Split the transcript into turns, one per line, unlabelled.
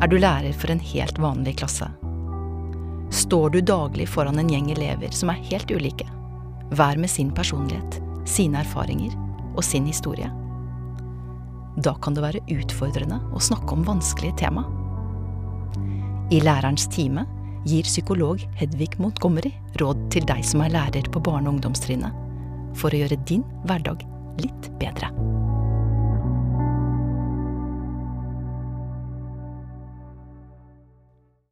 er du lærer for en helt vanlig klasse. Står du daglig foran en gjeng elever som er helt ulike, hver med sin personlighet, sine erfaringer og sin historie. Da kan det være utfordrende å snakke om vanskelige tema. I Lærerens time gir psykolog Hedvig Montgomery råd til deg som er lærer på barne- og ungdomstrinnet, for å gjøre din hverdag litt bedre.